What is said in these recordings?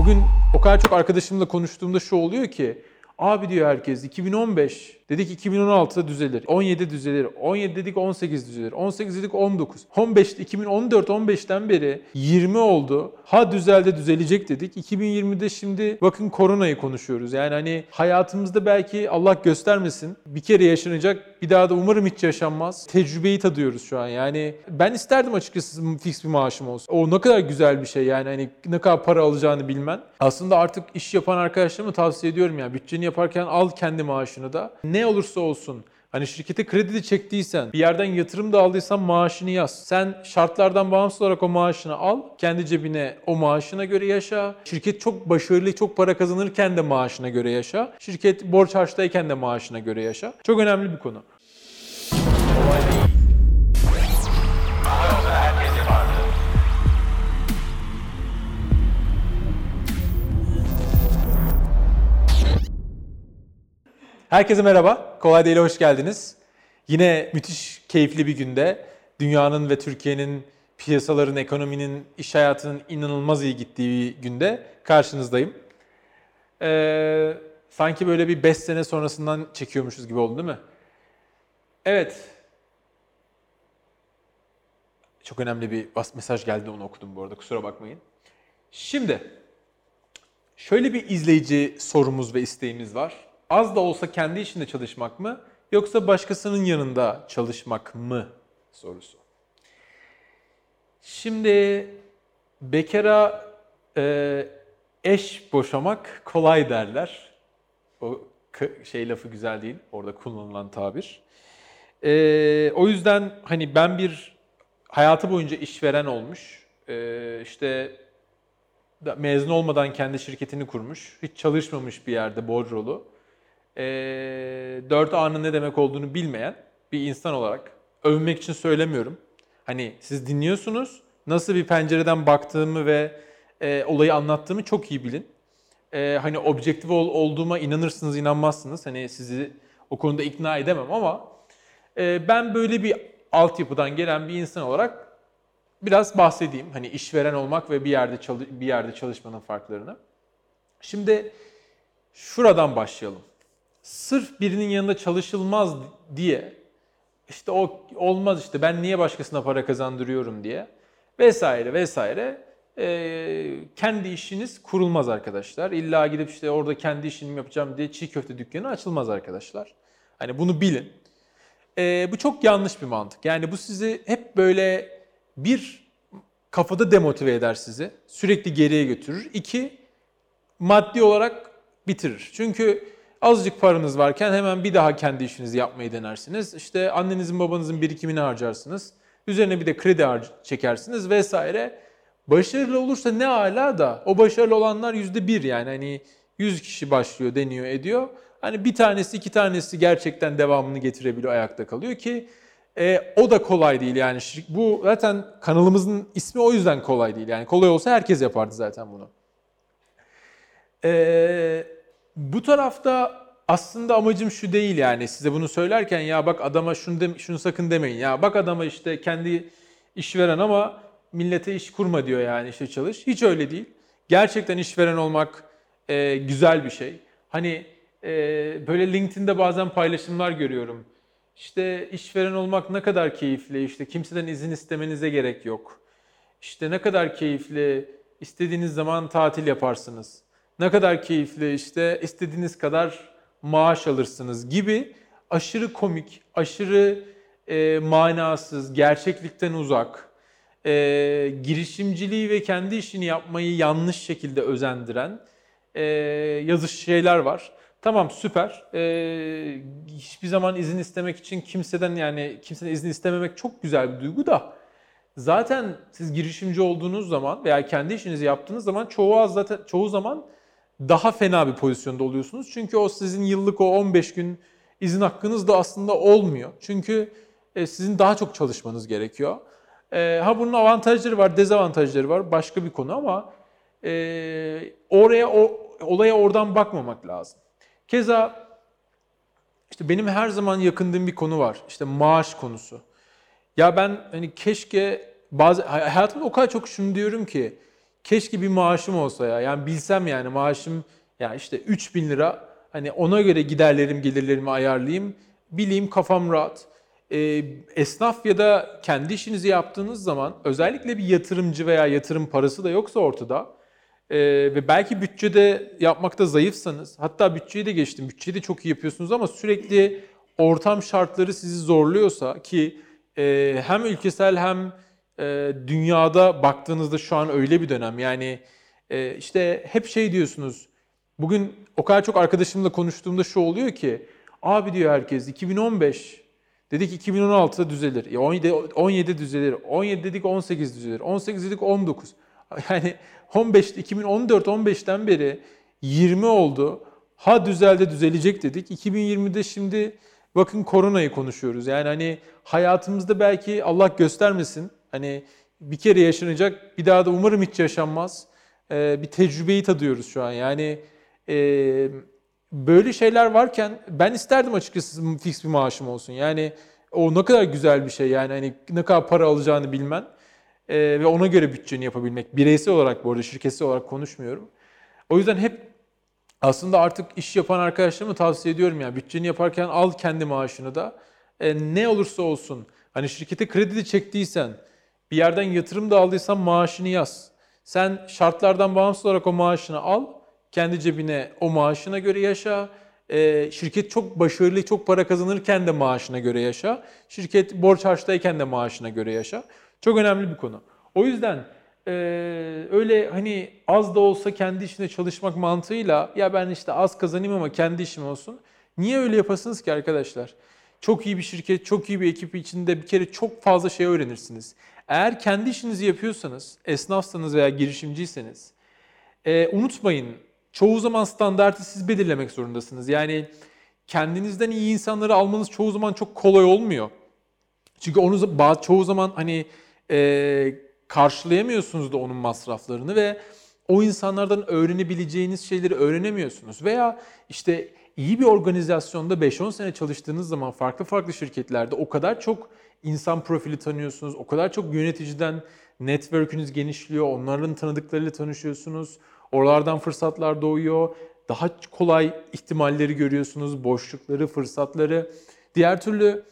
Bugün o kadar çok arkadaşımla konuştuğumda şu oluyor ki Abi diyor herkes 2015 dedik 2016'da düzelir. 17 düzelir. 17 dedik 18 düzelir. 18 dedik 19. 15 2014 15'ten beri 20 oldu. Ha düzelde düzelecek dedik. 2020'de şimdi bakın koronayı konuşuyoruz. Yani hani hayatımızda belki Allah göstermesin bir kere yaşanacak. Bir daha da umarım hiç yaşanmaz. Tecrübeyi tadıyoruz şu an. Yani ben isterdim açıkçası fix bir maaşım olsun. O ne kadar güzel bir şey yani hani ne kadar para alacağını bilmen. Aslında artık iş yapan arkadaşlarıma tavsiye ediyorum ya. Bütçeni yaparken al kendi maaşını da. Ne olursa olsun Hani şirkete kredi de çektiysen, bir yerden yatırım da aldıysan maaşını yaz. Sen şartlardan bağımsız olarak o maaşını al, kendi cebine o maaşına göre yaşa. Şirket çok başarılı, çok para kazanırken de maaşına göre yaşa. Şirket borç harçtayken de maaşına göre yaşa. Çok önemli bir konu. Herkese merhaba. Kolay Değil'e hoş geldiniz. Yine müthiş keyifli bir günde dünyanın ve Türkiye'nin piyasaların, ekonominin, iş hayatının inanılmaz iyi gittiği bir günde karşınızdayım. Ee, sanki böyle bir 5 sene sonrasından çekiyormuşuz gibi oldu değil mi? Evet. Çok önemli bir mesaj geldi onu okudum bu arada kusura bakmayın. Şimdi şöyle bir izleyici sorumuz ve isteğimiz var az da olsa kendi işinde çalışmak mı yoksa başkasının yanında çalışmak mı sorusu. Şimdi bekara e, eş boşamak kolay derler. O şey lafı güzel değil orada kullanılan tabir. E, o yüzden hani ben bir hayatı boyunca işveren olmuş. E, işte mezun olmadan kendi şirketini kurmuş. Hiç çalışmamış bir yerde bordrolu e, 4A'nın ne demek olduğunu bilmeyen bir insan olarak övmek için söylemiyorum. Hani siz dinliyorsunuz, nasıl bir pencereden baktığımı ve e, olayı anlattığımı çok iyi bilin. E, hani objektif ol, olduğuma inanırsınız, inanmazsınız. Hani sizi o konuda ikna edemem ama e, ben böyle bir altyapıdan gelen bir insan olarak biraz bahsedeyim. Hani işveren olmak ve bir yerde bir yerde çalışmanın farklarını. Şimdi şuradan başlayalım sırf birinin yanında çalışılmaz diye işte o olmaz işte ben niye başkasına para kazandırıyorum diye vesaire vesaire e, kendi işiniz kurulmaz arkadaşlar. İlla gidip işte orada kendi işimi yapacağım diye çiğ köfte dükkanı açılmaz arkadaşlar. Hani bunu bilin. E, bu çok yanlış bir mantık. Yani bu sizi hep böyle bir kafada demotive eder sizi. Sürekli geriye götürür. İki maddi olarak bitirir. Çünkü Azıcık paranız varken hemen bir daha kendi işinizi yapmayı denersiniz. İşte annenizin babanızın birikimini harcarsınız. Üzerine bir de kredi çekersiniz vesaire. Başarılı olursa ne ala da o başarılı olanlar yüzde bir yani hani 100 kişi başlıyor, deniyor, ediyor. Hani bir tanesi, iki tanesi gerçekten devamını getirebiliyor, ayakta kalıyor ki e, o da kolay değil yani. Bu zaten kanalımızın ismi o yüzden kolay değil. Yani kolay olsa herkes yapardı zaten bunu. Eee bu tarafta aslında amacım şu değil yani size bunu söylerken ya bak adama şunu, de, şunu sakın demeyin. Ya bak adama işte kendi işveren ama millete iş kurma diyor yani işte çalış. Hiç öyle değil. Gerçekten işveren olmak e, güzel bir şey. Hani e, böyle LinkedIn'de bazen paylaşımlar görüyorum. İşte işveren olmak ne kadar keyifli, işte kimseden izin istemenize gerek yok. İşte ne kadar keyifli, istediğiniz zaman tatil yaparsınız ne kadar keyifli işte istediğiniz kadar maaş alırsınız gibi aşırı komik, aşırı e, manasız, gerçeklikten uzak, e, girişimciliği ve kendi işini yapmayı yanlış şekilde özendiren e, yazış şeyler var. Tamam süper. E, hiçbir zaman izin istemek için kimseden yani kimseden izin istememek çok güzel bir duygu da zaten siz girişimci olduğunuz zaman veya kendi işinizi yaptığınız zaman çoğu az zaten çoğu zaman daha fena bir pozisyonda oluyorsunuz. Çünkü o sizin yıllık o 15 gün izin hakkınız da aslında olmuyor. Çünkü e, sizin daha çok çalışmanız gerekiyor. E, ha bunun avantajları var, dezavantajları var. Başka bir konu ama e, oraya o olaya oradan bakmamak lazım. Keza işte benim her zaman yakındığım bir konu var. İşte maaş konusu. Ya ben hani keşke bazı hayatımda o kadar çok şunu diyorum ki keşke bir maaşım olsa ya. Yani bilsem yani maaşım ya işte 3000 lira hani ona göre giderlerim gelirlerimi ayarlayayım. Bileyim kafam rahat. Ee, esnaf ya da kendi işinizi yaptığınız zaman özellikle bir yatırımcı veya yatırım parası da yoksa ortada ee, ve belki bütçede yapmakta zayıfsanız hatta bütçeyi de geçtim bütçeyi de çok iyi yapıyorsunuz ama sürekli ortam şartları sizi zorluyorsa ki e, hem ülkesel hem e, dünyada baktığınızda şu an öyle bir dönem. Yani e, işte hep şey diyorsunuz. Bugün o kadar çok arkadaşımla konuştuğumda şu oluyor ki abi diyor herkes 2015 dedik 2016'da düzelir. 17 17 düzelir. 17 dedik 18 düzelir. 18 dedik 19. Yani 15 2014 15'ten beri 20 oldu. Ha düzelde düzelecek dedik. 2020'de şimdi bakın koronayı konuşuyoruz. Yani hani hayatımızda belki Allah göstermesin Hani bir kere yaşanacak, bir daha da umarım hiç yaşanmaz. Ee, bir tecrübeyi tadıyoruz şu an. Yani e, böyle şeyler varken ben isterdim açıkçası fix bir maaşım olsun. Yani o ne kadar güzel bir şey yani hani ne kadar para alacağını bilmen e, ve ona göre bütçeni yapabilmek. Bireysel olarak bu arada şirketsel olarak konuşmuyorum. O yüzden hep aslında artık iş yapan arkadaşlarıma tavsiye ediyorum yani bütçeni yaparken al kendi maaşını da e, ne olursa olsun. Hani şirkete kredi çektiysen, bir yerden yatırım da aldıysan maaşını yaz. Sen şartlardan bağımsız olarak o maaşını al. Kendi cebine o maaşına göre yaşa. E, şirket çok başarılı, çok para kazanırken de maaşına göre yaşa. Şirket borç harçtayken de maaşına göre yaşa. Çok önemli bir konu. O yüzden e, öyle hani az da olsa kendi işine çalışmak mantığıyla ya ben işte az kazanayım ama kendi işim olsun. Niye öyle yapasınız ki arkadaşlar? Çok iyi bir şirket, çok iyi bir ekip içinde bir kere çok fazla şey öğrenirsiniz. Eğer kendi işinizi yapıyorsanız, esnafsanız veya girişimciyseniz e, unutmayın çoğu zaman standartı siz belirlemek zorundasınız. Yani kendinizden iyi insanları almanız çoğu zaman çok kolay olmuyor. Çünkü onu çoğu zaman hani e, karşılayamıyorsunuz da onun masraflarını ve o insanlardan öğrenebileceğiniz şeyleri öğrenemiyorsunuz. Veya işte iyi bir organizasyonda 5-10 sene çalıştığınız zaman farklı farklı şirketlerde o kadar çok insan profili tanıyorsunuz. O kadar çok yöneticiden network'ünüz genişliyor. Onların tanıdıklarıyla tanışıyorsunuz. Oralardan fırsatlar doğuyor. Daha kolay ihtimalleri görüyorsunuz. Boşlukları, fırsatları. Diğer türlü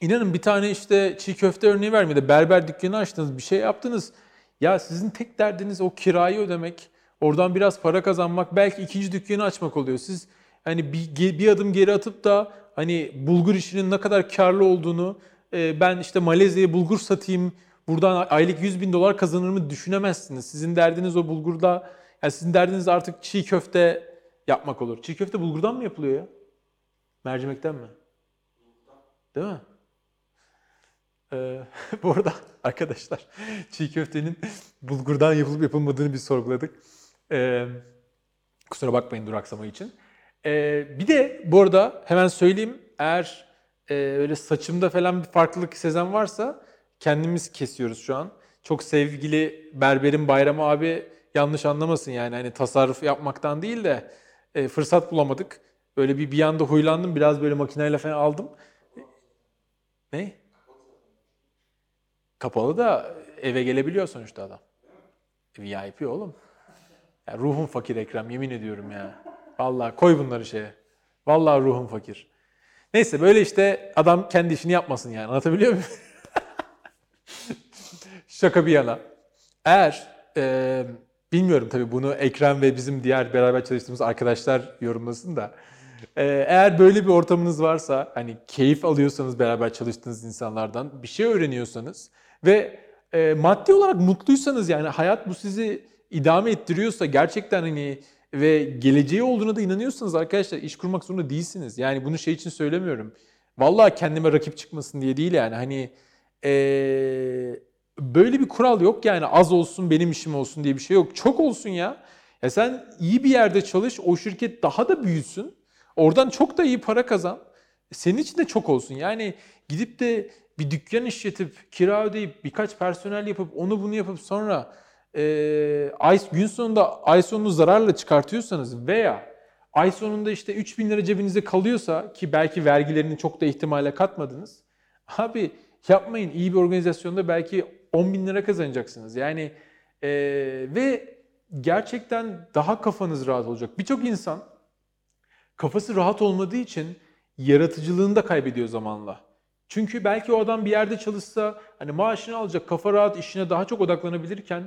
inanın bir tane işte çiğ köfte örneği vermedi. Berber dükkanı açtınız, bir şey yaptınız. Ya sizin tek derdiniz o kirayı ödemek. Oradan biraz para kazanmak. Belki ikinci dükkanı açmak oluyor. Siz hani bir, bir adım geri atıp da hani bulgur işinin ne kadar karlı olduğunu ee, ben işte Malezya'ya bulgur satayım, buradan aylık 100 bin dolar kazanırımı düşünemezsiniz. Sizin derdiniz o bulgurda, yani sizin derdiniz artık çiğ köfte yapmak olur. Çiğ köfte bulgurdan mı yapılıyor ya? Mercimekten mi? Değil mi? Ee, bu arada arkadaşlar çiğ köftenin bulgurdan yapılıp yapılmadığını bir sorguladık. Ee, kusura bakmayın duraksama için. Ee, bir de bu arada hemen söyleyeyim eğer e, öyle saçımda falan bir farklılık sezen varsa kendimiz kesiyoruz şu an. Çok sevgili berberim Bayram abi yanlış anlamasın yani hani tasarruf yapmaktan değil de e, fırsat bulamadık. Böyle bir bir anda huylandım biraz böyle makineyle falan aldım. Ne? Kapalı da eve gelebiliyor sonuçta adam. VIP oğlum. Ya ruhum fakir Ekrem yemin ediyorum ya. Vallahi koy bunları şeye. Vallahi ruhum fakir. Neyse böyle işte adam kendi işini yapmasın yani anlatabiliyor muyum? Şaka bir yana. Eğer e, bilmiyorum tabii bunu Ekrem ve bizim diğer beraber çalıştığımız arkadaşlar yorumlasın da. E, eğer böyle bir ortamınız varsa hani keyif alıyorsanız beraber çalıştığınız insanlardan bir şey öğreniyorsanız ve e, maddi olarak mutluysanız yani hayat bu sizi idame ettiriyorsa gerçekten hani ve geleceği olduğuna da inanıyorsanız arkadaşlar iş kurmak zorunda değilsiniz. Yani bunu şey için söylemiyorum. Vallahi kendime rakip çıkmasın diye değil yani. Hani ee, böyle bir kural yok yani az olsun benim işim olsun diye bir şey yok. Çok olsun ya. Ya sen iyi bir yerde çalış, o şirket daha da büyüsün. Oradan çok da iyi para kazan. Senin için de çok olsun. Yani gidip de bir dükkan işletip, kira ödeyip, birkaç personel yapıp, onu bunu yapıp sonra e, ay, gün sonunda ay sonunu zararla çıkartıyorsanız veya ay sonunda işte 3 bin lira cebinize kalıyorsa ki belki vergilerini çok da ihtimale katmadınız. Abi yapmayın iyi bir organizasyonda belki 10 bin lira kazanacaksınız. Yani Ee, ve gerçekten daha kafanız rahat olacak. Birçok insan kafası rahat olmadığı için yaratıcılığını da kaybediyor zamanla. Çünkü belki o adam bir yerde çalışsa hani maaşını alacak, kafa rahat işine daha çok odaklanabilirken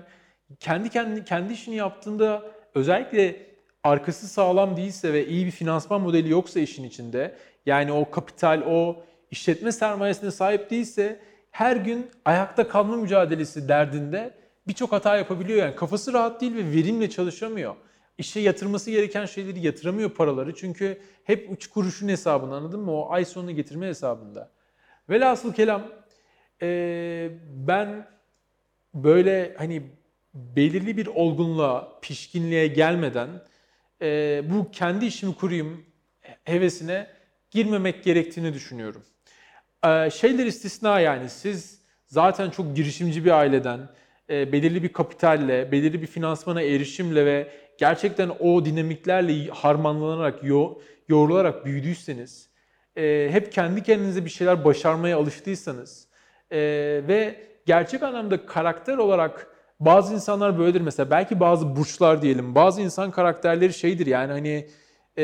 kendi kendi kendi işini yaptığında özellikle arkası sağlam değilse ve iyi bir finansman modeli yoksa işin içinde yani o kapital, o işletme sermayesine sahip değilse her gün ayakta kalma mücadelesi derdinde birçok hata yapabiliyor. Yani kafası rahat değil ve verimle çalışamıyor. İşe yatırması gereken şeyleri yatıramıyor paraları. Çünkü hep üç kuruşun hesabında anladın mı? O ay sonunu getirme hesabında. Velhasıl kelam ben böyle hani belirli bir olgunluğa, pişkinliğe gelmeden bu kendi işimi kurayım hevesine girmemek gerektiğini düşünüyorum. Şeyler istisna yani siz zaten çok girişimci bir aileden, belirli bir kapitalle, belirli bir finansmana erişimle ve gerçekten o dinamiklerle harmanlanarak, yoğrularak büyüdüyseniz, hep kendi kendinize bir şeyler başarmaya alıştıysanız ve gerçek anlamda karakter olarak bazı insanlar böyledir mesela. Belki bazı burçlar diyelim. Bazı insan karakterleri şeydir yani hani e,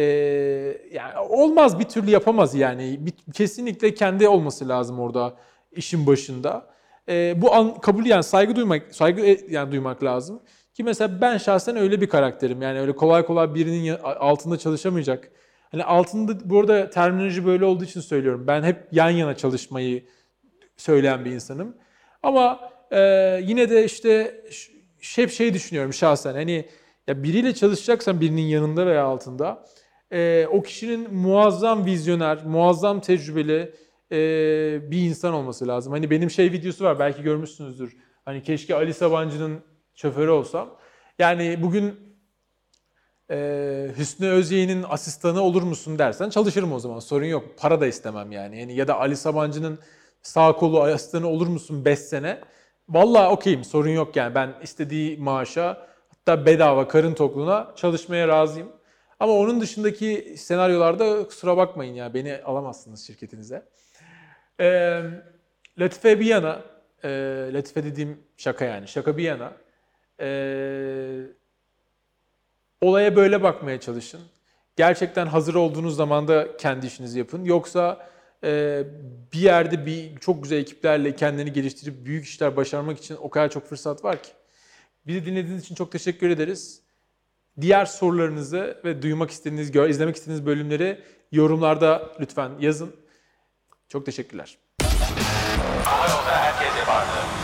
yani olmaz bir türlü yapamaz yani. Bir, kesinlikle kendi olması lazım orada işin başında. E, bu an, kabul yani saygı duymak saygı yani duymak lazım. Ki mesela ben şahsen öyle bir karakterim. Yani öyle kolay kolay birinin altında çalışamayacak. Hani altında burada terminoloji böyle olduğu için söylüyorum. Ben hep yan yana çalışmayı söyleyen bir insanım. Ama ee, yine de işte hep şey düşünüyorum şahsen hani ya biriyle çalışacaksan birinin yanında veya altında e, o kişinin muazzam vizyoner, muazzam tecrübeli e, bir insan olması lazım. Hani benim şey videosu var belki görmüşsünüzdür. Hani keşke Ali Sabancı'nın şoförü olsam. Yani bugün e, Hüsnü Özyeğin'in asistanı olur musun dersen çalışırım o zaman sorun yok. Para da istemem yani. yani ya da Ali Sabancı'nın sağ kolu asistanı olur musun 5 sene? Vallahi okeyim sorun yok yani ben istediği maaşa hatta bedava karın tokluğuna çalışmaya razıyım. Ama onun dışındaki senaryolarda kusura bakmayın ya beni alamazsınız şirketinize. Ee, Latife bir yana, e, Latife dediğim şaka yani şaka bir yana. E, olaya böyle bakmaya çalışın. Gerçekten hazır olduğunuz zaman da kendi işinizi yapın. Yoksa bir yerde bir çok güzel ekiplerle kendini geliştirip büyük işler başarmak için o kadar çok fırsat var ki. Bizi dinlediğiniz için çok teşekkür ederiz. Diğer sorularınızı ve duymak istediğiniz, izlemek istediğiniz bölümleri yorumlarda lütfen yazın. Çok teşekkürler. Ama yolda herkes yapardı.